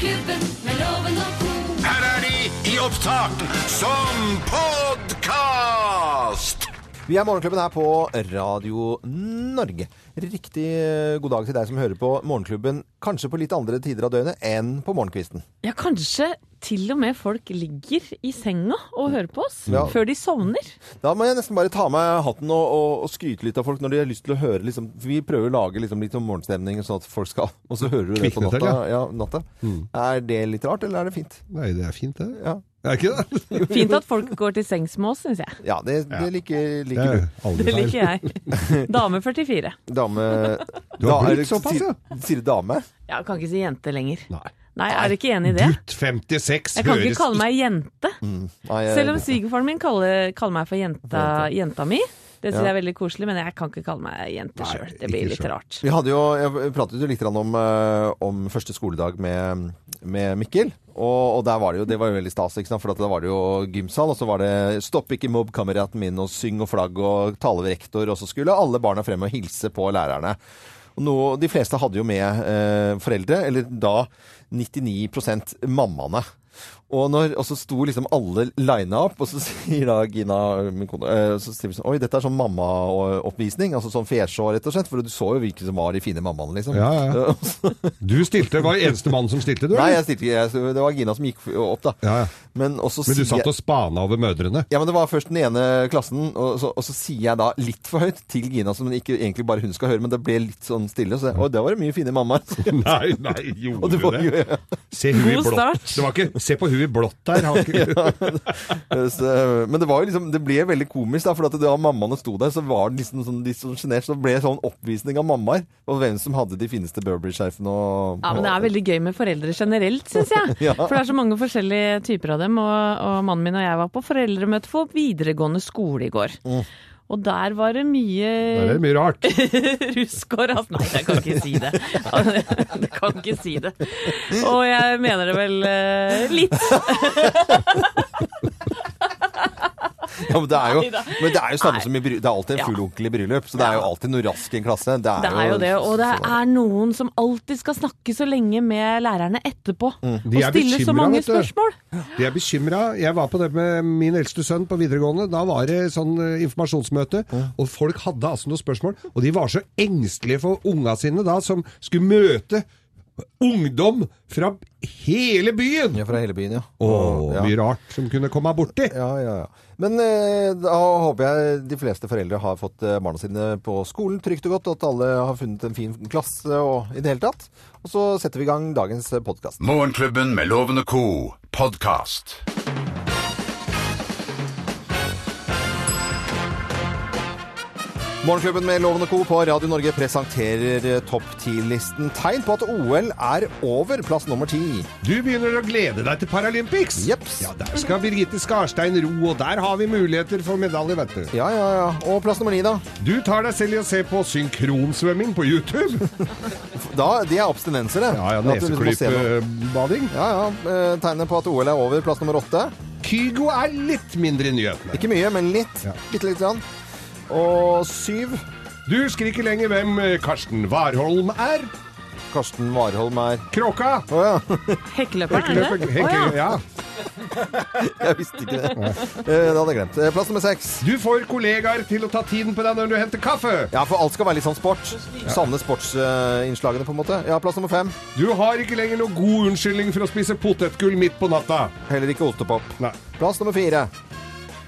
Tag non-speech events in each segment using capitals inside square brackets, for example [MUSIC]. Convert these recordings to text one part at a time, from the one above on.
Morgenklubben med loven og co. Her er de i opptak som podkast! Vi er Morgenklubben her på Radio Norge. Riktig eh, god dag til deg som hører på Morgenklubben, kanskje på litt andre tider av døgnet enn på morgenkvisten. Ja, kanskje til og med folk ligger i senga og hører på oss Ja. før de sovner. Da må jeg nesten bare ta av meg hatten og, og, og skryte litt av folk når de har lyst til å høre liksom, Vi prøver å lage liksom, litt om morgenstemning sånn at folk skal Og så hører du det på natta. Ja, natta. Er det litt rart, eller er det fint? Nei, det er fint, det. Ja, Er ikke det? [LAUGHS] Fint at folk går til sengs med oss, syns jeg. ja det, det liker, liker er du. Det liker jeg. Dame 44. Dame Du har blitt såpass, ja. Sier du dame? Ja, kan ikke si jente lenger. Nei. Nei, jeg er ikke enig i det. Gutt 56 Jeg kan ikke kalle meg jente. Nei, jeg- Selv om svigerfaren min kaller, kaller meg for jenta, jenta mi. Det syns Ja. jeg er veldig koselig, men jeg kan ikke kalle meg jente sjøl. Det blir litt selv. rart. Vi hadde jo, jeg pratet jo litt om, eh, om første skoledag med, med Mikkel. Og, og der var det jo, det var jo veldig stas, for da var det jo gymsal. Og så var det 'stopp ikke mobb kameraten min', og 'syng og flagg' og 'tale ved rektor'. Og så skulle alle barna frem og hilse på lærerne. Nå, de fleste hadde jo med eh, foreldre, eller da 99% mammaene. Og, når, og så sto liksom alle lina opp, og så [LAUGHS] sier da Gina min kone, eh, så sier vi sånn, Oi, dette er sånn mammaoppvisning. Altså sånn fesjå, rett og slett. For du så jo hvilke som var de fine mammaene, liksom. Ja, ja. [LAUGHS] Du stilte, var eneste mann som stilte, du? Nei, jeg stilte ikke. Det var Gina som gikk opp, da. Ja, ja. Men, også Men du satt og spana over mødrene? ja, men det var først den ene klassen, og så, og så sier jeg da litt for høyt til Gina, som ikke egentlig bare hun skal høre, men det ble litt sånn stille. Så jeg, Oi, der var det mye fine mammaer. [LAUGHS] Nei, nei, gjorde det du det? jo det? Se hun i God blått. start. Det var ikke, se på hun i blått der. Har ikke, [LAUGHS] Men det var jo liksom, det ble veldig komisk, da, for at da mammaene sto der, så var det liksom sånn, litt sånn sjenert. Så det ble sånn oppvisning av mammaer, og hvem som hadde de fineste Burberry-skjerfene og Ja, men Det er veldig gøy med foreldre generelt, syns jeg. [LAUGHS] Ja. For det er så mange forskjellige typer av dem. Og, og mannen min og jeg var på foreldremøte for videregående skole i går. Og der var det mye der er det mye rart. [LAUGHS] rusk og rast. Nei, jeg kan ikke si det. Jeg kan ikke si det. Og jeg mener det vel eh, litt. Ja, men det er jo, men det er jo samme Nei. som i bryllup. Det er alltid en full onkel i bryllup, så det er jo alltid noe rask i en klasse. Det er, Det er jo det. Og det er noen som alltid skal snakke så lenge med lærerne etterpå. Mm. Og stille så mange spørsmål. De er bekymra. Jeg var på det med min eldste sønn på videregående. Da var det sånn eh, informasjonsmøte, og folk hadde altså noen spørsmål. Og de var så engstelige for unga sine da, som skulle møte ungdom fra hele byen. Ja, fra hele byen, ja. Åh, ja. mye rart som kunne komme borti. Ja, ja, ja. Men eh, da håper jeg de fleste foreldre har fått eh, barna sine på skolen trygt og godt, og at alle har funnet en fin klasse og i det hele tatt. Og så setter vi i gang dagens podkast. Morgenklubben med Lovende co. podkast. Morgenklubben med Loven og Co. på Radio Norge presenterer eh, topp 10-listen. Tegn på at OL er over, plass nummer ti. Du begynner å glede deg til Paralympics. Jeps. Ja, der skal Birgitte Skarstein ro, og der har vi muligheter for medalje, vet du. Ja, ja, ja. Og plass nummer ni, da? Du tar deg selv i å se på synkronsvømming på YouTube. [LAUGHS] Da, De er abstinenser, det. Ja, ja, liksom neseklypebading. Ja, ja. eh, Tegnet på at OL er over, plass nummer åtte. Kygo er litt mindre i nyhetene. Ikke mye, men litt. Ja. Bitte litt. Grann. Og syv. Du husker ikke lenger hvem eh, Karsten Warholm er? Karsten Warholm er Kråka. Å ja. Hekkeløperen, er det det? Henke, Å, ja. ja. [LAUGHS] Jeg visste ikke det. Eh, Det hadde jeg glemt. Eh, Plass nummer seks. Du får kollegaer til å ta tiden på deg når du henter kaffe. Ja, for alt skal være litt sånn sport. Sanne sportsinnslagene, på en måte. Ja, plass nummer fem. Du har ikke lenger noe god unnskyldning for å spise potetgull midt på natta. Heller ikke ostepop. Nei. Plass nummer fire.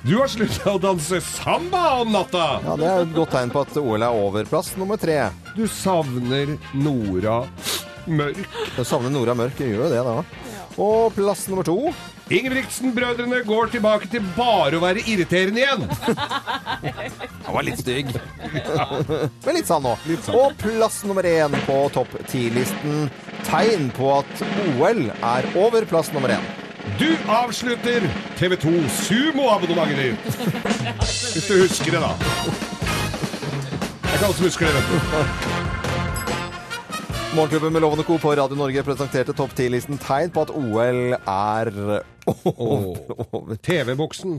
Du har slutta å danse samba om natta. Ja, Det er et godt tegn på at OL er over. Plass nummer tre. Du savner Nora Mørk. Du savner Nora Mørk. Jeg gjør jo det, da. Og plass nummer to. Ingebrigtsen-brødrene går tilbake til bare å være irriterende igjen. Han var litt stygg. [LAUGHS] Men litt sann nå. Og plass nummer én på topp ti-listen. Tegn på at OL er over. Plass nummer én. Du avslutter TV2 Sumo-abonnementet ditt. Hvis du husker det, da. Det er ikke husker det, vet. Morgenklubben med Lovende Co. på Radio Norge presenterte topp 10-listen tegn på at OL er. TV-boksen.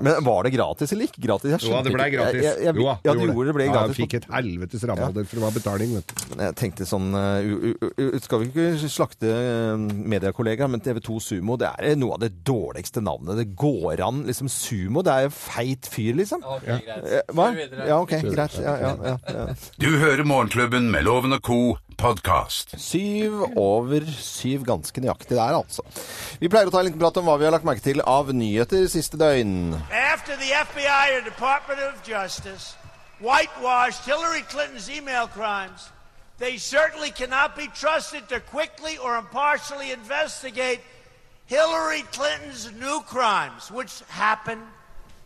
Men var det gratis eller ikke gratis? Jeg Jo det ble gratis. Jeg, jeg, Jo ja, gjorde det ble Ja, gratis. jeg fikk et helvetes rabalder, for det var betaling, vet du. Jeg tenkte sånn uh, uh, u, u, Skal vi ikke slakte uh, mediekollegaer, men TV2 Sumo det er noe av det dårligste navnet. Det går an. liksom Sumo, det er jo feit fyr, liksom. Okay, greit. Eh, Hva? Ja, ok, greit. Ja, ja, ja, ja. Du hører Morgenklubben med Loven og Co. podkast. Syv over syv, ganske nøyaktig der, altså. Vi pleier å ta en liten prat om hva vi har lagt merke til av nyheter siste døgn. After the FBI or Department of Justice whitewashed Hillary Clinton's email crimes, they certainly cannot be trusted to quickly or impartially investigate Hillary Clinton's new crimes, which happen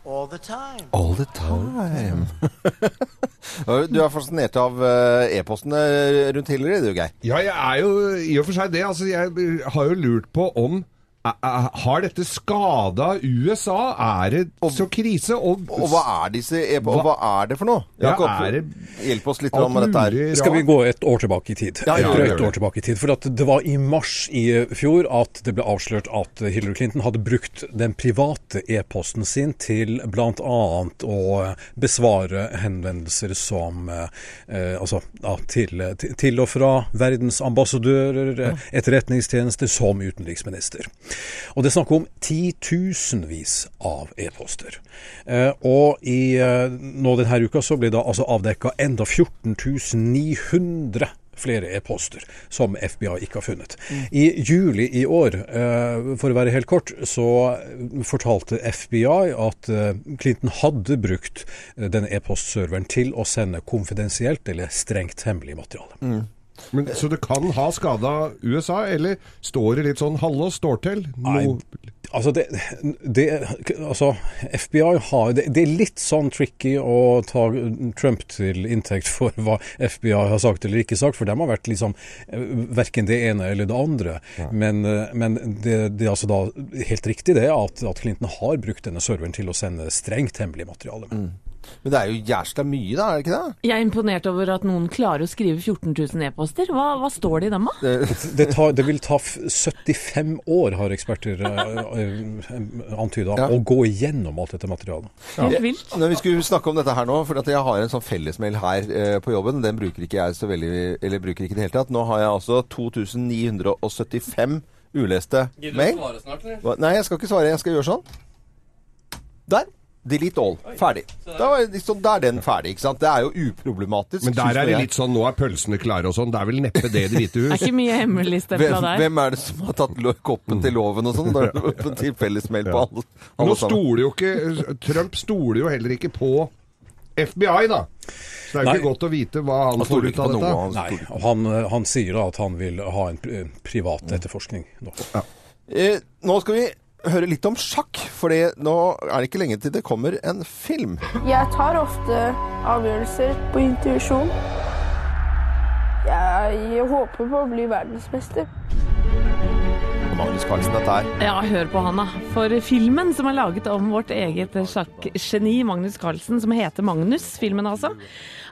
all the time. All the time. [LAUGHS] [LAUGHS] du er fascinert av eh, e-postene rundt Hillary, du, Geir. Ja, jeg er jo i og for seg det. Altså, jeg har jo lurt på om Har dette skada USA? Er det så krise? Og, Og hva er disse e og hva er det for noe? Ja, Jakob, er det hjelp oss litt med dette her. Skal vi gå et år tilbake i tid? Ja, ja, et år tilbake i tid. For at det var i mars i fjor at det ble avslørt at Hillary Clinton hadde brukt den private e-posten sin til bl.a. å besvare henvendelser som eh, eh, Altså ja, til, til, og fra verdensambassadører, eh, etterretningstjenester, som utenriksminister. Og det er snakk om titusenvis av e-poster. Eh, og i eh, nå denne uka så blir det altså avdekka enda 14.900 flere e-poster som FBI ikke har funnet. I juli i år, eh, for å være helt kort, så fortalte FBI at Clinton hadde brukt denne e-postserveren til å sende konfidensielt eller strengt hemmelig materiale. Men, så det kan ha skada USA, eller står det litt sånn hallo, står til? Nei, altså det, det Altså, FBI har det, det er litt sånn tricky å ta Trump til inntekt for hva FBI har sagt eller ikke sagt, for de har vært liksom eh, verken det ene eller det andre. Men, eh, men det, det er altså da helt riktig det at, at Clinton har brukt denne serveren til å sende strengt hemmelig materiale. Men det er jo jævla mye, da, er det ikke det? Jeg er imponert over at noen klarer å skrive 14 000 e-poster. Hva, hva står det i dem, da? Det, [LAUGHS] tar, det vil ta 75 år, har eksperter uh, antyda, Ja. å gå igjennom alt dette materialet. Helt vilt. Når vi skulle snakke om dette her nå, for at jeg har en sånn fellesmail her eh, på jobben, den bruker ikke jeg så veldig, eller bruker ikke i det hele tatt. Nå har jeg altså 2975 uleste Gidder du å svare snart, eller? Nei, jeg skal ikke svare. Jeg skal gjøre sånn. Der. Delete all. Ferdig. Da, er, liksom, da er den ferdig, ikke sant. Det er jo uproblematisk. Men der er det litt sånn nå er pølsene klare og sånn. Det er vel neppe det i Det hvite [LAUGHS] Det er ikke mye hemmeligstempla hvem, der. hvem er det som har tatt koppen til loven og sånn? [LAUGHS] [LAUGHS] Til fellesmail på alle, Nå alle sammen. stoler jo ikke Trump stoler jo heller ikke på FBI, da. Så det er jo ikke godt å vite hva han Han får ut av dette. Han Nei, han, eh, han sier da at han vil ha en privat etterforskning nå. Eh, nå skal vi høre litt om sjakk, for nå er det ikke lenge til det kommer en film. Jeg tar ofte avgjørelser på intuisjon. Jeg håper på å bli verdensmester. Magnus Carlsen, dette her. Ja, hør på han da. For filmen som er laget om vårt eget sjakkgeni Magnus Carlsen, som heter Magnus, filmen altså,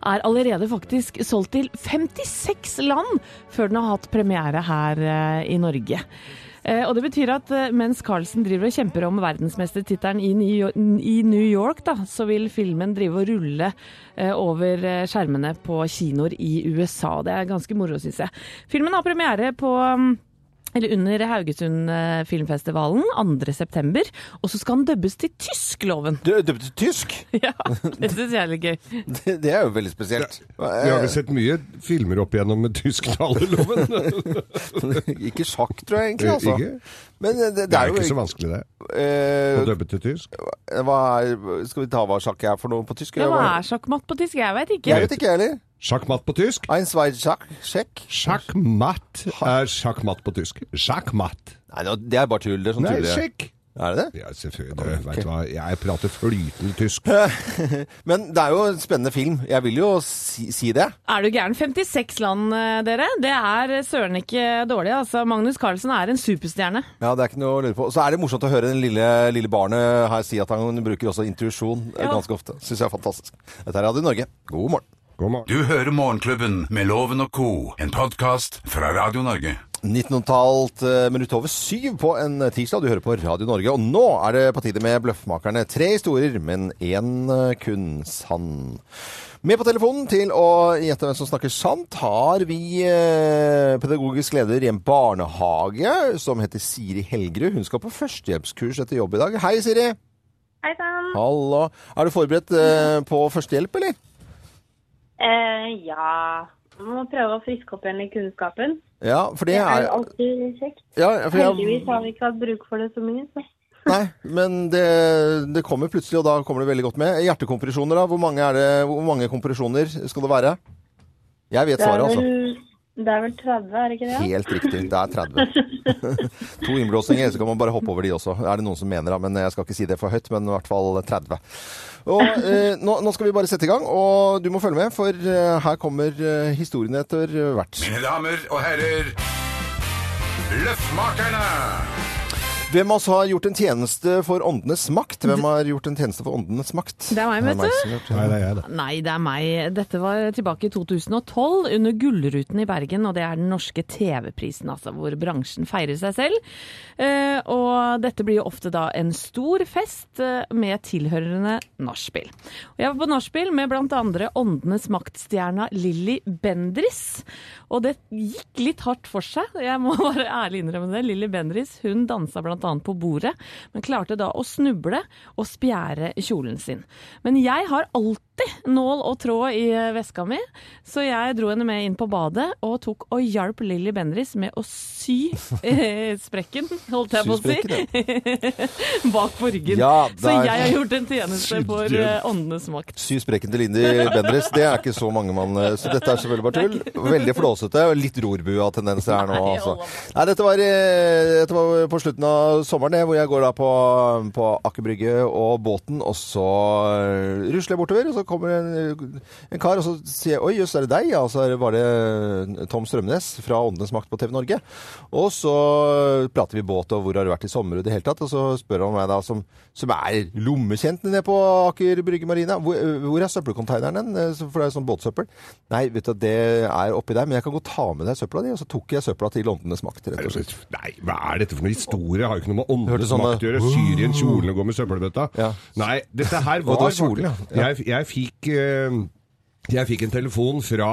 er allerede faktisk solgt til 56 land før den har hatt premiere her eh, i Norge. Eh, og det betyr at eh, mens Carlsen driver og kjemper om verdensmestertittelen i New York, da, så vil filmen drive og rulle eh, over skjermene på kinoer i USA. Det er ganske moro, syns jeg. Filmen har premiere på mm, eller under Haugesund Filmfestivalen, filmfestivalen 2.9. Og så skal han dubbes til tysk, loven. Du dubbet til tysk? [LAUGHS] Ja, det syns jeg er litt gøy. Det, det er jo veldig spesielt. Vi har vel sett mye filmer opp igjennom med tysktaleloven. [LAUGHS] ikke sjakk, tror jeg egentlig. Altså. Ikke? Men eh, det, det, Det er er jo ikke så vanskelig, det. Å eh, dubbe til tysk. hva er, Skal vi ta hva sjakk er for noe på tysk? Ja, hva er sjakkmatt på tysk? Jeg vet ikke. Jeg vet ikke, jeg heller. Sjakkmatt på tysk. Ein, zwei, sjakk, sjekk. Sjakkmatt er sjakkmatt på tysk. Sjakkmatt. Nei, det er bare tull. Det er sånn Nei, tull. sjekk. Er det det? Ja, selvfølgelig. Okay. vet du hva? Jeg prater flytende tysk. [LAUGHS] Men det er jo en spennende film. Jeg vil jo si, si det. Er du gæren? 56 land, eh, dere. Det er søren ikke dårlig. altså. Magnus Carlsen er en superstjerne. Ja, det er ikke noe å lure på. Så er det morsomt å høre den lille, lille barnet her si at han bruker også intuisjon eh, Ja. ganske ofte. Syns jeg er fantastisk. Dette er Radio Norge. God morgen. God morgen. Du hører Morgenklubben med Loven og Co., en podkast fra Radio Norge. 19-talt eh, minutt over syv på en tirsdag. Du hører på Radio Norge. Og nå er det på tide med Bløffmakerne. Tre historier, men én eh, kun sann. Med på telefonen til å gjette hvem som snakker sant, har vi eh, pedagogisk leder i en barnehage som heter Siri Helgerud. Hun skal på førstehjelpskurs etter jobb i dag. Hei, Siri. Hei sann. Hallo. Er du forberedt eh, på førstehjelp, eller? Eh, ja Man må prøve å friske opp igjen litt kunnskapen. Ja, for det Det er jo alltid kjekt. ja, jeg, Heldigvis har vi ikke hatt bruk for det så mye. Så. [LAUGHS] Nei, men det, det kommer plutselig, og da kommer det veldig godt med. Hjertekompresjoner, da? Hvor mange, det, hvor mange kompresjoner skal det være? Jeg vet svaret, altså. Det er vel 30, er det ikke det? Helt riktig. Det er 30. [LAUGHS] to innblåsninger, så kan man bare hoppe over de også. Er det noen som mener, det? Men jeg skal ikke si det for høyt, men i hvert fall 30. Og eh, nå, nå skal vi bare sette i gang, og du må følge med, for eh, her kommer eh, historiene etter hvert. Mine damer og herrer, Løffmakerne! Hvem av oss har gjort en tjeneste for åndenes makt? Hvem har gjort en tjeneste for åndenes makt? Det er meg, vet du. gjort. Nei, det er jeg, det. Nei, det er meg. Dette var tilbake i 2012 under Gullruten i Bergen, og det er den norske TV-prisen, altså, hvor bransjen feirer seg selv. Eh, og dette blir jo ofte da en stor fest eh, med tilhørende nachspiel. Og jeg var på nachspiel med blant andre Åndenes maktstjerna Lilly Bendris, og det gikk litt hardt for seg. Jeg må [LAUGHS] bare ærlig innrømme det. Lilly Bendris hun dansa blant annet på bordet, men klarte da å snuble og spjære kjolen sin. Men jeg har alltid nål og tråd i eh, veska mi, så jeg dro henne med inn på badet og tok og hjalp Lilly Bendris med å sy [LAUGHS] eh, sprekken, holdt jeg på å si, [LAUGHS] bak på ryggen. Ja, Så jeg har gjort en tjeneste for eh, åndenes makt. Sy sprekken til Lindy Bendriss, det er ikke så mange mann. Så dette er selvfølgelig bare tull. Veldig flåsete og litt rorbua-tendenser her nå. Altså. Nei, dette var, eh, dette var på slutten av sommeren, det, hvor jeg går da på, på Aker Brygge og båten, og så eh, rusler jeg bortover, og så kommer en, en kar, og så sier jeg 'oi, jøss, er det deg?' Ja, og så er det bare Tom Strømnes fra Åndenes makt på TV Norge. Og så prater vi båt, og hvor har du vært i sommer i det hele tatt? Og så spør han meg da, som, som er lommekjent nede på Aker Brygge Marina, hvor, hvor er søppelkonteineren den? Eh, For det er sånn båtsøppel. Nei, vet du, det er oppi der, men jeg kan godt ta med deg søpla di. Og så tok jeg søpla til Åndenes makt, rett og slett. Nei, hva er dette for noe historie? Har jo ikke noe med åndenes sånn, makt å gjøre. Syr i en kjole og gå med søppelbøtta. Ja. Nei, dette her var, var kjole, ja. Ja. Jeg, jeg eh, jeg fikk en telefon fra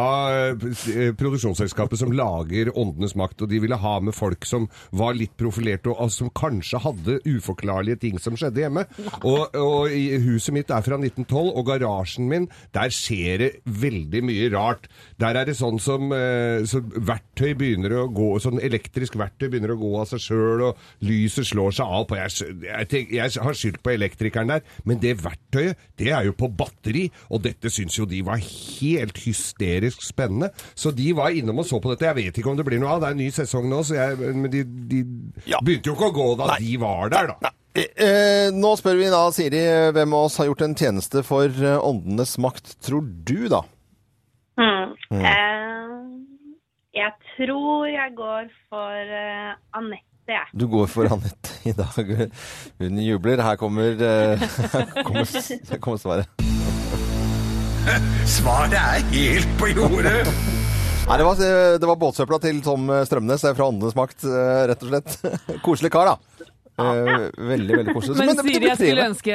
eh, produksjonsselskapet som lager Åndenes makt, og de ville ha med folk som var litt profilerte, og som kanskje hadde uforklarlige ting som skjedde hjemme. Og, og huset mitt er fra 1912, og garasjen min, der skjer det veldig mye rart. Der er det sånn som eh, så verktøy begynner å gå, sånn elektrisk verktøy begynner å gå av seg sjøl, og lyset slår seg av på Jeg, jeg, tenk, jeg har skyldt på elektrikeren der, men det verktøyet, det er jo på batteri, og dette syns jo de var helt hysterisk spennende. Så de var innom og så på dette. Jeg vet ikke om det blir noe av, det er en ny sesong nå, så jeg, men de, de begynte jo ikke å gå da de var der, da. Nei. eh, nå spør vi da, Siri, hvem av oss har gjort en tjeneste for eh, Åndenes makt, tror du da? Hmm. Eh, jeg tror jeg går for eh, Anette, jeg. Du går for Anette i dag. Hun jubler. Her kommer, eh, [LAUGHS] her kommer, her kommer svaret. Svaret er helt på jordet! [LAUGHS] Nei, det var, det var båtsøpla til Tom Strømnes fra Åndenes makt, eh, rett og slett. [LAUGHS] Koselig kar, da. Eh, veldig, veldig koselig. Men det- det Siri, jeg skulle, ønske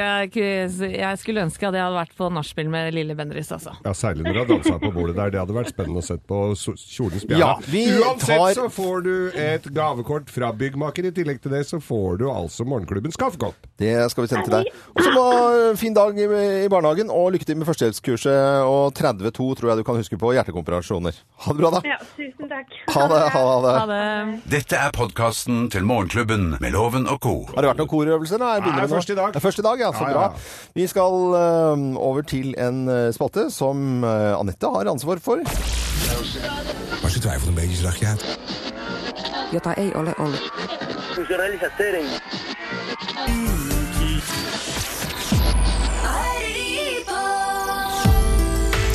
jeg, skulle ønske at jeg hadde vært på nachspiel med Lille Bendriss, altså. Ja, Særlig når du har dansa på bordet der. Det hadde vært spennende å se på kjolens bjerne. Ja, Uansett tar- så får du et gavekort fra byggmaker. I tillegg til det så får du altså Morgenklubbens kaffekopp. Det skal vi sende til deg. Og så må fin dag i, i barnehagen, og lykke til med førstehjelpskurset. Og 32 tror jeg du kan huske på hjertekomparasjoner. Ha det bra, da. Ja, tusen takk. Ha det. Ha det. Ha det. Dette er podkasten til Morgenklubben med Loven og co. Har det vært noen korøvelser? Nei, Nei, først i dag. Det er først i dag, ja. Så Ja, ja, bra. ja. Vi skal uh, over til en eh, spalte som uh, Anette har ansvar for. Als je twijfelt een beetje, dacht je uit. Jota ei ole ollut.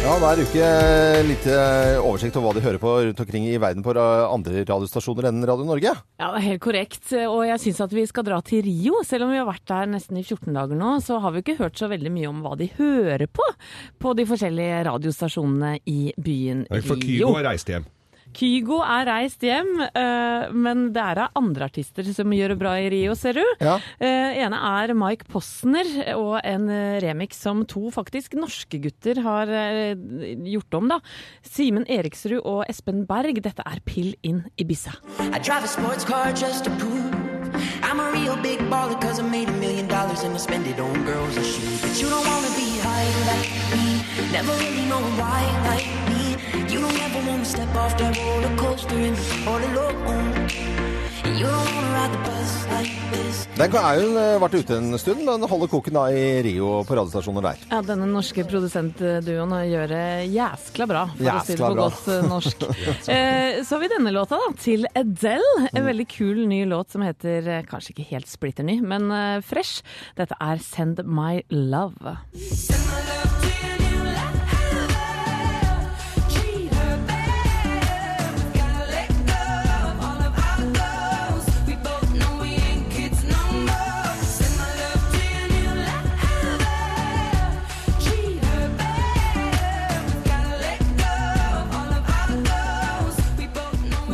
Ja, hver uke litt eh, oversikt over hva de hører på rundt omkring i verden på andre radiostasjoner enn Radio Norge. Ja, det er helt korrekt. Og jeg syns at vi skal dra til Rio. Selv om vi har vært der nesten i 14 dager nå, så har vi ikke hørt så veldig mye om hva de hører på på de forskjellige radiostasjonene i byen Rio. For Kygo har reist hjem. Kygo er reist hjem, eh, men det er av andre artister som gjør det bra i Rio, ser du. Ja. Eh, ene er Mike Posner og en remix som to faktisk norske gutter har eh, gjort om. da. Simen Eriksrud og Espen Berg. Dette er Pill in Ibiza. I drive a sports car just to prove I'm a real big baller cause I made a million dollars and I spend it on girls and shoes. But you don't wanna be high like me, never really know why like me. You don't ever wanna step off that roller coaster and be all alone. You don't wanna ride the bus like this. Den er jo eh, vært ute en stund, men holder koken da i Rio på radiostasjoner der. Ja, Denne norske produsentduoen gjør det jæskla bra, for å si det på bra. godt eh, norsk. [LAUGHS] Eh, Så har vi denne låta, da, til Adele. En veldig kul ny låt som heter kanskje ikke helt splitter ny, men fresh. Dette er 'Send My Love'. Send My Love.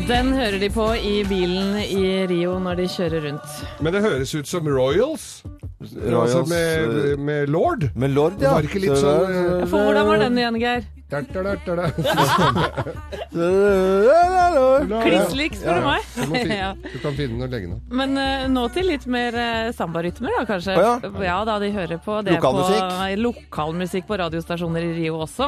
Den hører de på i bilen i Rio når de kjører rundt. Men det høres ut som Royals. Royals, altså med, eh, med Lord. Med Lord, ja. Var ikke litt Så sånn er- For hvordan var den igjen, Geir? [LAUGHS] Kliss lik, spør du meg. Du, [LAUGHS] Ja. kan finne den og legge den opp. Men uh, nå til litt mer uh, sambarytmer, da kanskje? Å ja. da, de hører på det Lokalmusikk. på lokalmusikk på radiostasjoner i Rio også.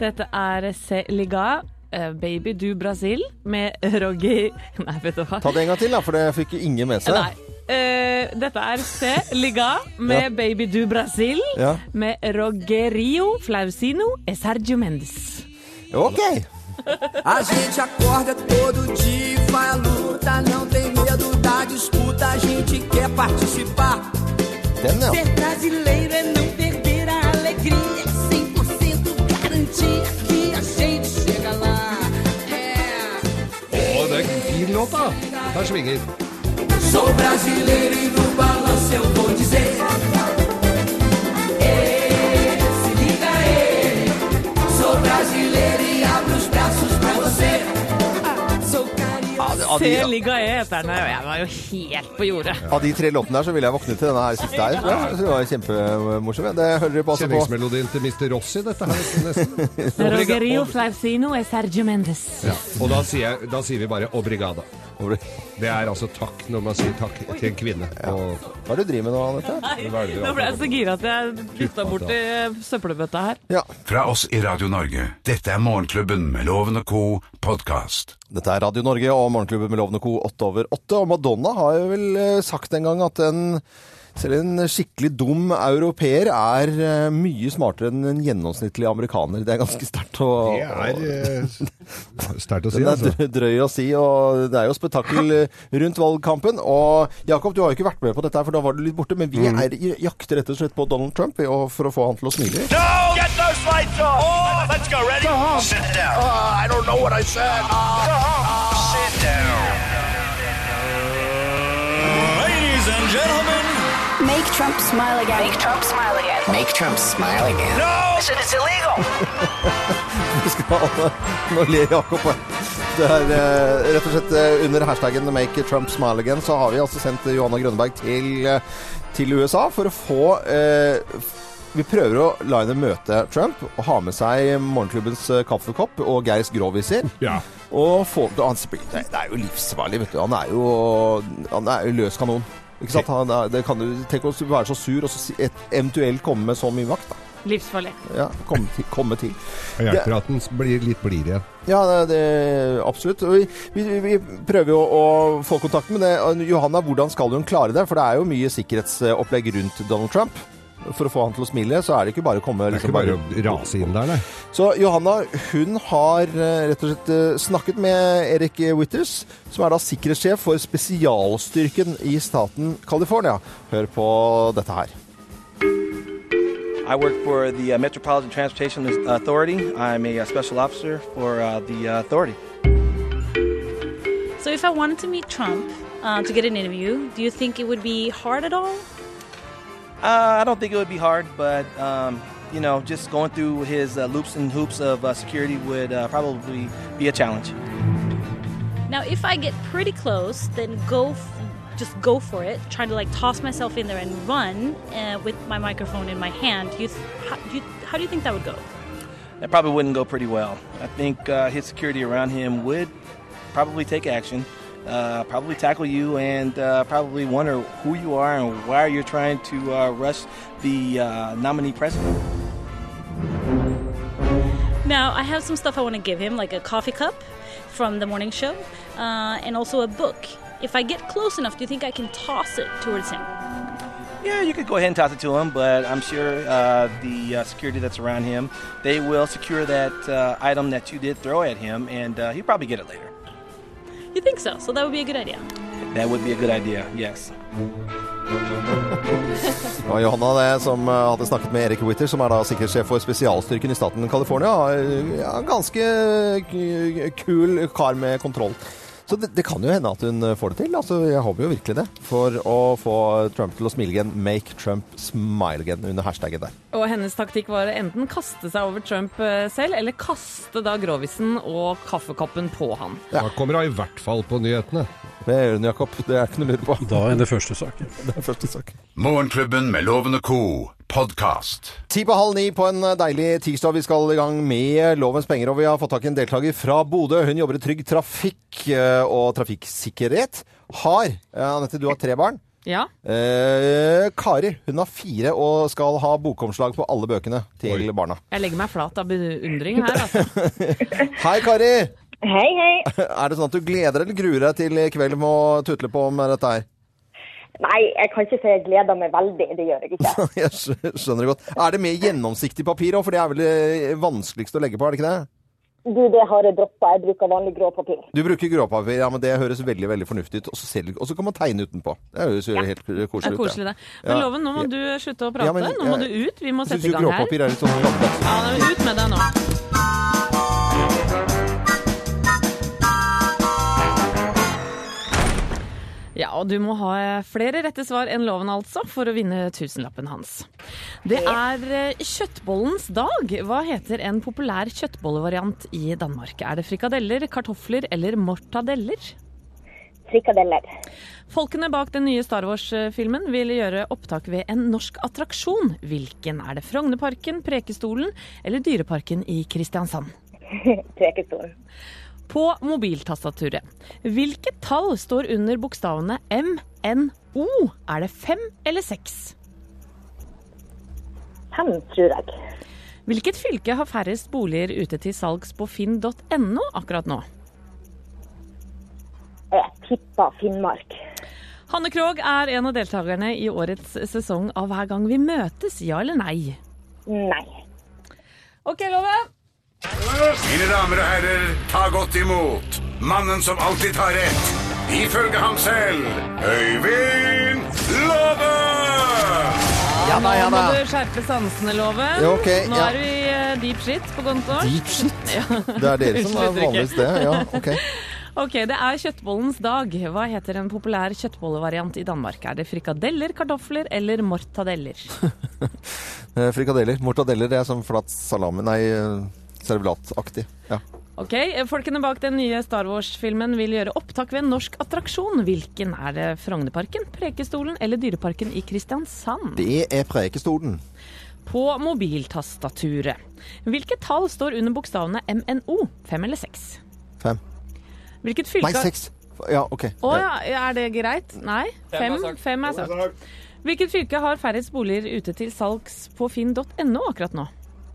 Dette er Se Liga, eh, Baby du Brasil, med [LAUGHS] Roger Nei, vet du hva. Ta det en gang til, da, for det fikk ingen med seg. Nei. Eh, dette er Se Liga med Ja. Baby du Brasil, Ja. med Rogerio Flausino e Sergio Mendes. Ok. A gente acorda todo dia e vai à luta, não tem medo da disputa, a gente quer participar. Ja. Ser brasileiro é não perder a alegria. 100% garantia Å, det er en fin låt, da. Der svinger. Sou brasileiro e no balanço eu vou dizer. Ê, se liga aí. Sou brasileiro carioca. Av Se de, Liga E heter den, og jeg var jo helt på jordet. av de tre låtene her, så ville jeg våkne til denne her siste her. Ja. jeg. Det var kjempemorsom. Det hører dere på altså på. Kjenningsmelodien til Mr. Rossi, dette her. nesten. [LAUGHS] Rogerio Flausino e Sergio Mendes. Ja. Og da sier, jeg, da sier vi bare 'obrigada'. Det er altså takk når man sier takk til en kvinne. Og Hva er det du driver med nå, Anette? Nei, nå ble jeg så gira at jeg dytta bort i søppelbøtta her. Ja. Fra oss i Radio Norge. Dette er Morgenklubben med Loven og co. podkast. Dette er Radio Norge og Morgenklubben med Lovende Co. 8 over 8. Og Madonna har jo vel eh, sagt en gang at en selv en skikkelig dum europeer er eh, mye smartere enn en gjennomsnittlig amerikaner. Det er ganske sterkt å det er eh, sterkt å si, Den er altså. drøy å si, og det er jo spetakkel [LAUGHS] rundt valgkampen. Og Jakob, du har jo ikke vært med på dette, her, for da var du litt borte. Men vi er, jakter rett og slett på Donald Trump for å få han til å smile. No! Get those lights off! Let's go. Ready? Sit down. I don't know what I said. Sit down. Ladies and gentlemen. Make Trump smile again. Make Trump smile again. Make Trump smile again. No! Said it's illegal. [LAUGHS] Skal, nå ler Jakob. Det er eh, rett og slett eh, under hashtaggen 'Make Trump smile again' så har vi altså sendt Johanna Grønneberg til, eh, til USA for å få eh, vi prøver å la henne møte Trump og ha med seg morgenklubbens kaffekopp og Geirs gråviser. Ja. Og få, han, det er jo livsfarlig, vet du. Han er jo, han er jo løs kanon. Ikke sant? Han er, det kan du, tenk å være så sur og så si- et, eventuelt komme med så mye makt. Da. Livsfarlig. Ja, komme til. Komme til. Og hjelper at den blir litt blid igjen. Ja, det, det absolutt. Vi, vi, vi prøver jo å få kontakt med det. Johanna, hvordan skal hun klare det? For det er jo mye sikkerhetsopplegg rundt Donald Trump. For å få han til å smile, så er det ikke bare å komme Det er liksom ikke bare å rase inn der, nei. Så Johanna, hun har eh, rett og slett eh, snakket med Erik Witters, som er da sikkerhetssjef for spesialstyrken i staten California. Hør på dette her. I work for the uh, Metropolitan Transportation Authority. I'm a uh, special officer for uh, the uh, authority. So, if I wanted to meet Trump uh, to get an interview, do you think it would be hard at all? Uh, I don't think it would be hard, but um, you know, just going through his uh, loops and hoops of uh, security would uh, probably be a challenge. Now, if I get pretty close, then go, f- just go for it. Trying to like toss myself in there and run uh, with my microphone in my hand. You, th- how, do you, how do you think that would go? That probably wouldn't go pretty well. I think uh, his security around him would probably take action, uh, probably tackle you, and uh, probably wonder who you are and why you're trying to uh, rush the uh, nominee president. Now, I have some stuff I want to give him, like a coffee cup from the morning show, uh, and also a book. If I get close enough, do you think I can toss it towards him? Yeah, you could go ahead and toss it to him, but I'm sure uh, the uh, security that's around him, they will secure that uh, item that you did throw at him, and uh, he'll probably get it later. You think so? So that would be a good idea. That would be a good idea, yes. [LAUGHS] Det var Johanna det som eh, hadde snakket med Erik Witter, som er da sikkerhetssjef for spesialstyrken i staten California. Ja, ganske kul kar med kontroll. Så det, det kan jo hende at hun får det til. Altså, jeg håper jo virkelig det. For å få Trump til å smile igjen. Make Trump smile again under hashtagen der. Og hennes taktikk var å enten kaste seg over Trump eh, selv, eller kaste da grovisen og kaffekoppen på han. Da kommer hun i hvert fall på nyhetene. Det gjør hun, Jakob. Det er ikke noe å lure på. Da er det første saken. [LAUGHS] Det er første saken. Morgenklubben med lovende co. podkast. Ti på halv ni på en deilig tirsdag. Vi skal i gang med Lovens penger, og vi har fått tak i en deltaker fra Bodø. Hun jobber i Trygg Trafikk eh, og trafikksikkerhet. Har eh, Anette, du har tre barn. Ja. Eh, Kari hun har fire og skal ha bokomslag på alle bøkene til barna. Jeg legger meg flat av beundring her, altså. [LAUGHS] Hei, Kari! Hei, hei. [LAUGHS] Er det sånn at du gleder eller gruer deg til i kveld med å tutle på med dette her? Nei, jeg kan ikke si jeg gleder meg veldig. Det gjør jeg ikke. [LAUGHS] Jeg skjønner det godt. Er det mer gjennomsiktig papir òg, for det er vel det vanskeligste å legge på, er det ikke det? Du, det har jeg droppa. Jeg bruker vanlig grå papir. Du bruker gråpapir, ja, men det høres veldig veldig fornuftig ut. Og så, ser og så kan man tegne utenpå. Det høres jo helt koselig ut. koselig, det. Men Loven, nå må du slutte å prate. Ja, men nå må du ut. Vi må sette i gang her. gråpapir er litt sånn. Ja, ut med deg nå. Ja, og du må ha flere rette svar enn loven altså, for å vinne tusenlappen hans. Det er eh, kjøttbollens dag. Hva heter en populær kjøttbollevariant i Danmark? Er det frikadeller, kartofler eller mortadeller? Frikadeller. Folkene bak den nye Star Wars-filmen vil gjøre opptak ved en norsk attraksjon. Hvilken er det? Frognerparken, Prekestolen eller Dyreparken i Kristiansand? [LAUGHS] Prekestolen. På mobiltastaturet. Hvilket tall står under bokstavene M, N, O? Er det fem eller seks? Fem, tror jeg. Hvilket fylke har færrest boliger ute til salgs på finn.no akkurat nå? Jeg tipper Finnmark. Hanne Krogh er en av deltakerne i årets sesong av Hver gang vi møtes, ja eller nei? Nei. OK, Love. Mine damer og herrer, ta godt imot mannen som alltid tar rett, ifølge ham selv, Øyvind Love! Ja da, ja Nå må du skjerpe sansene, Loven. Ja, ok, Nå ja. er du i eh, deep shit på kontoen. Deep shit? [LAUGHS] Ja. Det er dere som er vanligst det. Ja, ok. [LAUGHS] Ok, Det er kjøttbollens dag. Hva heter en populær kjøttbollevariant i Danmark? Er det frikadeller, kartofler eller mortadeller? [LAUGHS] Eh, Frikadeller. Mortadeller det er som flat salami Nei, eh, servelataktig. Ja. Ok, Folkene bak den nye Star Wars-filmen vil gjøre opptak ved en norsk attraksjon. Hvilken er det? Frognerparken, Prekestolen eller Dyreparken i Kristiansand? Det er Prekestolen. På mobiltastaturet. Hvilket tall står under bokstavene MNO? Fem eller seks? Fem. Hvilket fylke Nei, seks. Ja, OK. Å ja, er det greit? Nei? Fem er fem er sagt. Hvilket fylke har færrest boliger ute til salgs på finn.no akkurat nå?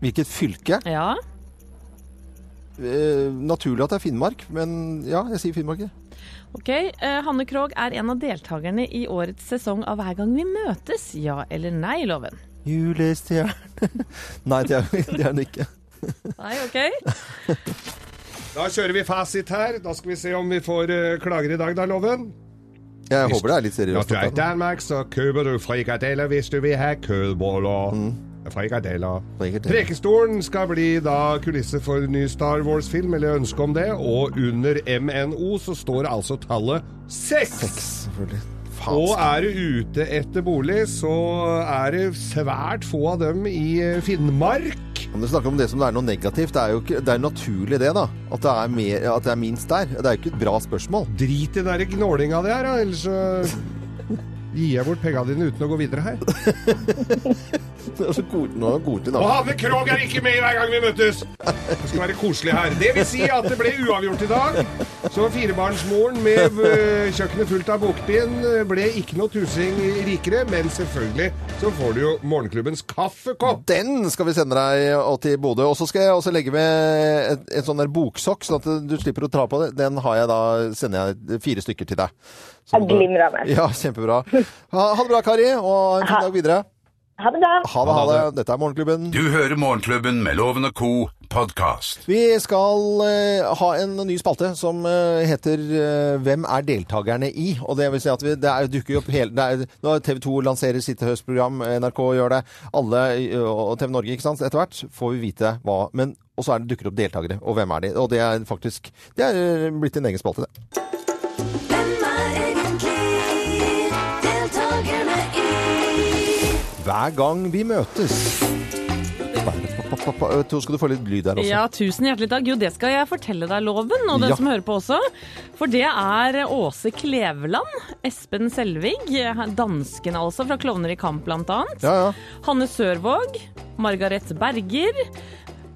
Hvilket fylke? Ja, Eh, naturlig at det er Finnmark, men ja, jeg sier Finnmark. ok. Eh, Hanne Krogh er en av deltakerne i årets sesong av Hver gang vi møtes. Ja eller nei, Loven? Julestjerne [LAUGHS] Nei, det er det er den ikke. Nei, ok. Da kjører vi fasit her. Da skal vi se om vi får uh, klager i dag, da, Loven. Jeg håper det er litt Når seriøst. du er i Danmark, så kjøper du frikadeller hvis du vil ha kødboller. Frikadeller. Prekestolen skal bli da kulisse for ny Star Wars-film, eller ønske om det. Og under MNO så står altså tallet seks. Selvfølgelig. Og er du ute etter bolig, så er det svært få av dem i eh, Finnmark. Om du snakker om det som det er noe negativt, det er jo ikke, det er naturlig det, da. At det, er mer, at det er minst der. Det er jo ikke et bra spørsmål. Drit i den der gnålinga di her, da, ellers så gir jeg bort pengene dine uten å gå videre her. [LAUGHS] Det er så god, nå er god til Og. Hanne Krogh er ikke med hver gang vi møtes! Det skal være koselig her. Det vil si at det ble uavgjort i dag. Så firebarnsmoren med øh, kjøkkenet fullt av bokbind øh, ble ikke noe tusing rikere, men selvfølgelig så får du jo morgenklubbens kaffekopp. Den skal vi sende deg og til Bodø. Og så skal jeg også legge med et, et sånn der boksokk, sånn at du slipper å tra på det. Den har jeg da, sender jeg fire stykker til deg. Glimrende. Ja, kjempebra. Ha, ha det bra, Kari, og en fin dag videre. Ha det bra. Ha det, ha det. Dette er Morgenklubben. Du hører Morgenklubben med Loven og Co. podkast. Vi skal uh, ha en ny spalte som uh, heter uh, Hvem er deltakerne i? Og det vil si at vi, det er, dukker jo opp hele det er, Når TV 2 lanserer sitt høstprogram, NRK gjør det, alle og TV Norge, ikke sant, etter hvert får vi vite hva. Men og så er det dukker opp deltakere, og hvem er de? Og det er faktisk Det er blitt en egen spalte, det. Hvem Hver gang vi møtes. To skal du få litt lyd der også. Ja, tusen hjertelig takk. Jo, det skal jeg fortelle deg, Loven, og den Ja. som hører på også. For det er Åse Kleveland, Espen Selvig, dansken altså, fra Klovner i kamp blant annet. Ja, ja. Hanne Sørvåg, Margaret Berger,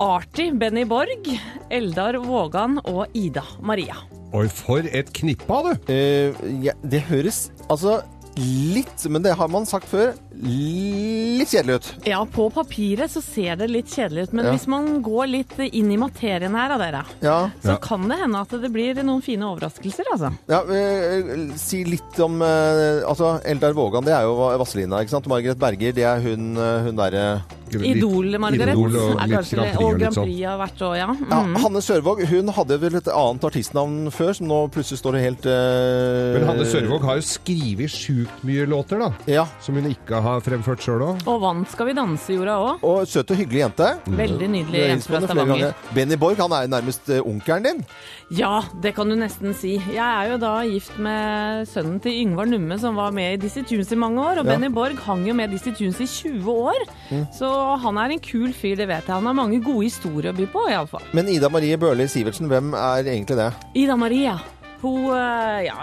Arti Benny Borg, Eldar Vågan og Ida Maria. Oi, for et knippe av du! Uh, ja, det høres altså litt, men det har man sagt før, litt kjedelig ut. Ja, på papiret så ser det litt kjedelig ut, men Ja. hvis man går litt inn i materien her av dere, Ja. så kan det hende at det blir noen fine overraskelser, altså. Ja, eh, si litt om eh, Altså, Eldar Vågan, det er jo Vazelina, ikke sant? Margaret Berger, det er hun, eh, hun derre Idol-Margaret Idol og er kanskje Grand Prix og Grand sånn. Prix har vært òg, ja. ja, Mm. Hanne Sørvåg hun hadde vel et annet artistnavn før, som nå plutselig står det helt uh... Men Hanne Sørvåg har jo skrevet sjukt mye låter, da. Ja. Som hun ikke har fremført sjøl òg. Og vant Skal vi danse jorda òg. Og søt og hyggelig jente. Veldig nydelig jente fra Stavanger. Benny Borg han er nærmest eh, onkelen din. Ja, det kan du nesten si. Jeg er jo da gift med sønnen til Yngvar Numme, som var med i Dizzie Tunes i mange år. Og Ja. Benny Borg hang jo med Dizzie Tunes i 20 år. Mm. Så han er en kul fyr, det vet jeg. Han har mange gode historier å by på, iallfall. Men Ida Marie Bøhler Sivertsen, hvem er egentlig det? Ida Maria. Hun eh, ja,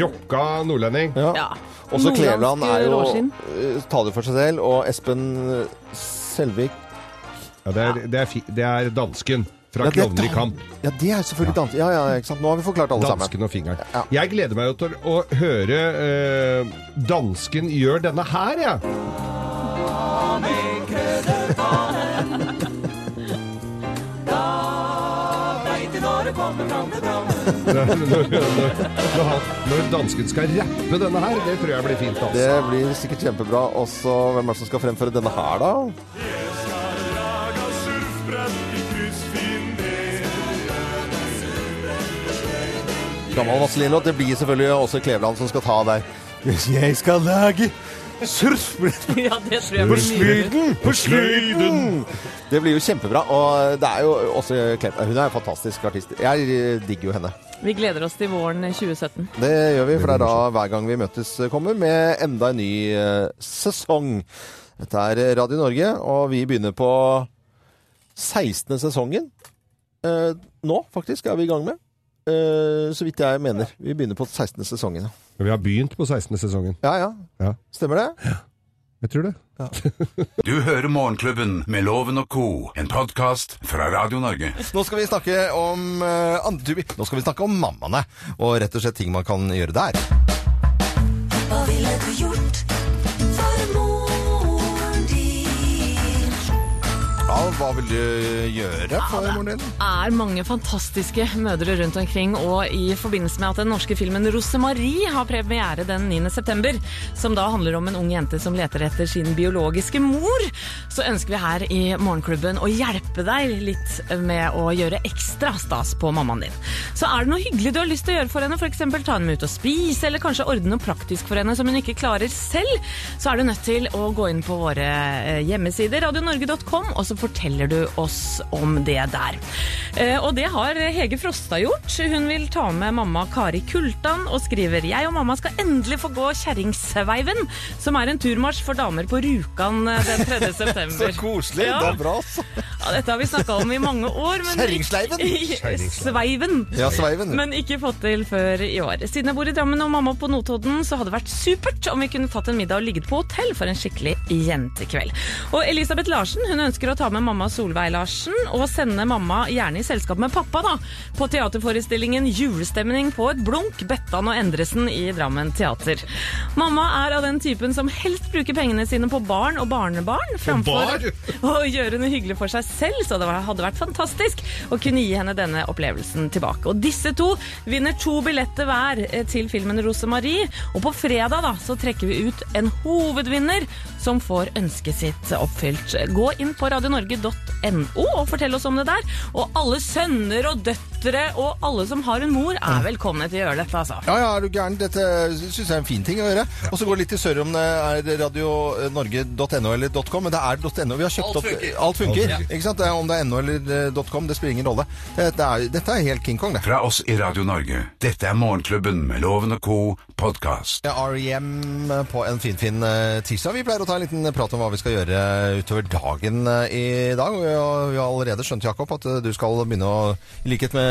Rocka nordlending. Ja. ja. Også Kleveland er jo eh, taler for seg selv, og Espen eh, Selvik Ja, det, er, det, er fi, det er dansken fra Ja, er Klovner i kamp. Ja, det er selvfølgelig dans. Ja, ja, ikke sant. Nå har vi forklart alle sammen. Dansken og fingeren. Jeg gleder meg jo til å høre eh, dansken gjør denne her, jeg. Når, når, når, dansken skal rappe denne her, det tror jeg blir fint. Altså. Det blir sikkert kjempebra. Og så hvem er det som skal fremføre denne her, da? Gammel Vazelin-låt. Det blir selvfølgelig også Kleveland som skal ta der. Hvis jeg skal lage surfbrett [LAUGHS] Ja, det tror jeg blir på sløyden! Det blir jo kjempebra. Og det er jo også. Hun er en fantastisk artist. Jeg eh, digger jo henne. Vi gleder oss til våren 2017. Det gjør vi, for det er da hver gang vi møtes kommer med enda en ny eh, sesong. Dette er Radio Norge, og vi begynner på 16. sesongen. Eh, nå, faktisk, er vi i gang med. Eh, så vidt jeg mener. Vi begynner på 16. sesongen. Ja. Vi har begynt på 16. sesongen. Ja, ja. Ja, Stemmer det? Ja. jeg tror det. [LAUGHS] Du hører Morgenklubben med Loven og Co., en podkast fra Radio Norge. Nå skal vi snakke om uh, andre, Nå skal vi snakke om mammaene, og rett og slett ting man kan gjøre der. Hva ville du gjort Ja, hva vil du gjøre for moren din? er mange fantastiske mødre rundt omkring, og i forbindelse med at den norske filmen Rosemarie har premiere den 9. september, som da handler om en ung jente som leter etter sin biologiske mor, så ønsker vi her i Morgenklubben å hjelpe deg litt med å gjøre ekstra stas på mammaen din. Så er det noe hyggelig du har lyst til å gjøre for henne, f.eks. ta henne med ut og spise, eller kanskje ordne noe praktisk for henne som hun ikke klarer selv, så er du nødt til å gå inn på våre eh, hjemmesider, radionorge.com, og så fortelle forteller du oss om det der. Eh, Og det har Hege Frosta gjort. Hun vil ta med mamma Kari Kultan og skriver Jeg og mamma skal endelig få gå Kjerringsveiven, som er en turmarsj for damer på Rjukan eh, den 3. [LAUGHS] september. Så koselig. Ja. Det er bra, altså. Ja, dette har vi snakka om i mange år. Men Kjerringsleiven? [LAUGHS] Sveiven. Ja, Sveiven. Men ikke fått til før i år. Siden jeg bor i Drammen og mamma på Notodden, så hadde det vært supert om vi kunne tatt en middag og ligget på hotell for en skikkelig jentekveld. Og Elisabeth Larsen hun ønsker å ta med mamma Solveig Larsen og sende mamma gjerne i selskap med pappa da, på teaterforestillingen Julestemning på et blunk, Bettan og Endresen i Drammen teater. Mamma er av den typen som helst bruker pengene sine på barn og barnebarn framfor [LAUGHS] å gjøre noe hyggelig for seg selv, så det hadde vært fantastisk å kunne gi henne denne opplevelsen tilbake. Og disse to vinner to billetter hver eh, til filmen Rosemarie, og på fredag da, så trekker vi ut en hovedvinner som får ønsket sitt oppfylt. Gå inn på radionorge.no og fortell oss om det der. Og alle sønner og døtre og alle som har en mor er velkomne til å gjøre dette, altså. Ja, ja, er du gæren? Dette syns jeg er en fin ting å gjøre. Og så går det litt til sør om det er radionorge.no eller .com, men det er .no. Vi har kjøpt Alt opp funker. Alt funker. Alt. Ikke sant? Om det er .no eller eh, .com, det spiller ingen rolle. Dette er, dette er helt King Kong, det. Fra oss i Radio Norge. Dette er Morgenklubben med Loven og co. podkast. REM på en finfin fin tirsdag. Vi pleier å ta en liten prat om hva vi skal gjøre utover dagen eh, i dag. Og vi har, allerede skjønt, Jakob, at eh, du skal begynne å, i likhet med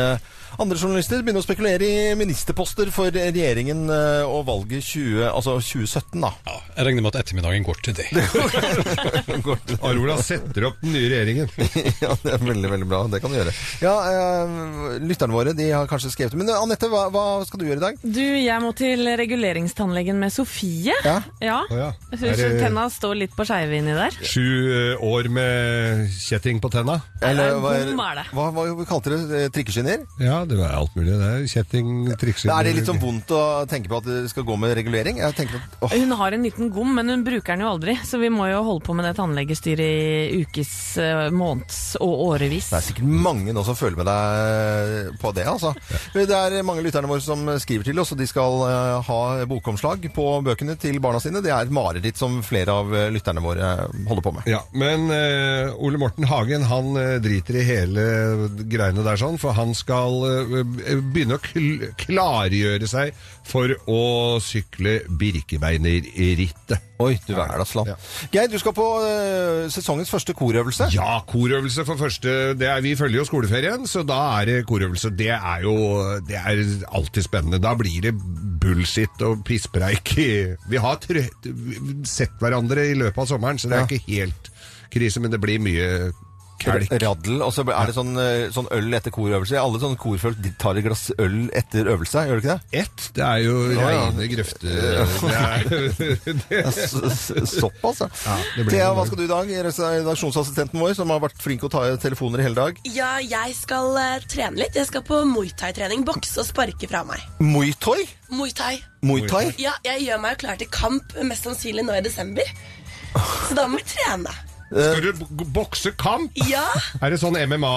andre journalister, begynner å spekulere i ministerposter for regjeringen eh, og valget 20, altså 2017, da. Jeg regner med at ettermiddagen går til det. [LAUGHS] Arola [LAUGHS] setter opp den nye regjeringen. [LAUGHS] ja, det er veldig, veldig bra. Det kan du gjøre. Ja, eh, lytterne våre de har kanskje skrevet det. Men eh, Anette, hva, hva skal du gjøre i dag? Du, jeg må til reguleringstannlegen med Sofie. Ja. Ja. Oh, ja. Jeg det- tenna står litt på skeive inni der. Sju eh, år med kjetting på tenna. Eller hva, er det. hva, hva kalte dere det? Trikkeskinner? Ja, det er alt mulig. Det er kjetting, triksing Er det litt sånn vondt å tenke på at det skal gå med regulering? Jeg at, oh. Hun har en liten gom, men hun bruker den jo aldri, så vi må jo holde på med det tannlegestyret i ukes, eh, måneds og årevis. Det er sikkert mange nå som føler med deg på det, altså. Det er mange lytterne våre som skriver til oss, og de skal eh, ha bokomslag på bøkene til barna sine. Det er et mareritt som flere av eh, lytterne våre holder på med. Ja, men uh, Ole Morten Hagen han driter i hele greiene der sånn, for han skal eh, begynne å klargjøre seg for å sykle Birkebeinerrittet. Oi, du er da Ja. Geir, du skal på uh, sesongens første korøvelse. Ja, korøvelse for første det er, Vi følger jo skoleferien, så da er det korøvelse. Det er jo det er alltid spennende. Da blir det bullshit og pisspreik. Vi har trø sett hverandre i løpet av sommeren, så det er Ja. ikke helt krise, men det blir mye kelk. Raddel, og så er det sånn, eh, sånn øl etter korøvelse. Alle sånne korfolk tar et glass øl etter øvelse, gjør de ikke det? Ett, det er jo Ja, [LAUGHS] ja. reine grøfter. [LAUGHS] S- Såpass, ja. Ja, det blir Thea, hva skal du i dag? Redaksjonsassistenten vår, som har vært flink å ta telefoner i hele dag. Ja, jeg skal eh, trene litt. Jeg skal på muay thai-trening. Bokse og sparke fra meg. Muay thai? Muay thai. Ja, jeg gjør meg klar til kamp, mest sannsynlig nå i desember. Så da må vi trene. Skal du bokse kamp? Ja. Er det sånn MMA,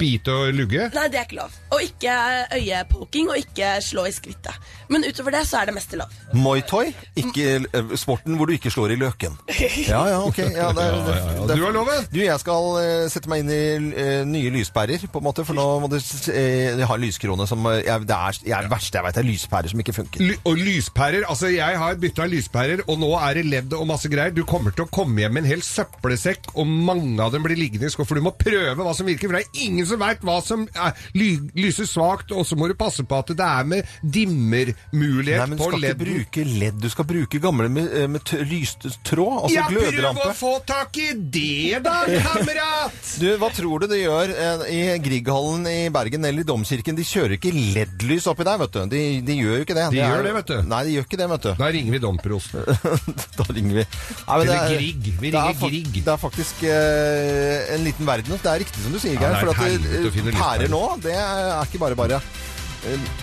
bite og lugge? Nei, det er ikke lov. Og ikke øyepoking, og ikke slå i skrittet. Men utover det så er det meste lov. Muay thai? Ikke eh, sporten hvor du ikke slår i løken. [LAUGHS] Ja, ja, ok. Ja, det, det, det- Du har loven. Du, jeg skal eh, sette meg inn i eh, nye lyspærer, på en måte, for nå må du Jeg har lyskrone som jeg, Det er det verste jeg vet, er lyspærer som ikke funker. Ly og lyspærer. Altså, jeg har bytta lyspærer, og nå er det ledd og masse greier. Du kommer til å komme hjem med en hel søppelsekk, og mange av dem blir liggende i skuffen. for du må prøve hva som virker. For det er ingen som veit hva som er, ly lyser svakt, og så må du passe på at det er med dimmermulighet Nei, men du på skal ikke bruke ledd, du skal bruke gamle med, eh, med lyst tråd, altså ja, prøv å få tak i det, da, [LAUGHS] kamerat! Du, Hva tror du de gjør eh, i Grieghallen i Bergen eller i Domkirken? De kjører ikke LED-lys oppi der, vet du. De, de gjør jo ikke det. De er- gjør det, vet du. Nei, de gjør ikke det, vet du. Da ringer vi domprosten. [LAUGHS] da ringer vi. Nei, Eller det er- Grieg. Vi er ringer fak- Grieg. Det er faktisk eh, en liten verden. Det er riktig som du sier, Geir. er for at pærer nå, det er ikke bare bare.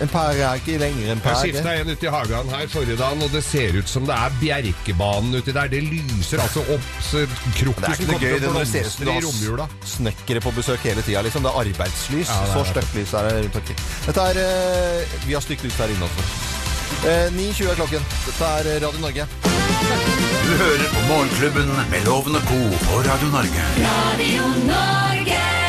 En pære er ikke lenger en pære. Jeg skifta en ute i hagen her forrige dagen, og det ser ut som det er Bjerkebanen uti der. Det lyser altså opp så Det er ikke noe gøy det når det ser ut som du har snekkere på besøk hele tida. Liksom. Det er arbeidslys. Ja, det er Så det. stygt lys er det rundt omkring. Dette er eh, Vi har stygt lys her inne også. Eh, 9.20 er klokken. Dette er Radio Norge. Du hører på Morgenklubben med Lovende og Co. på Radio Norge. Radio Norge.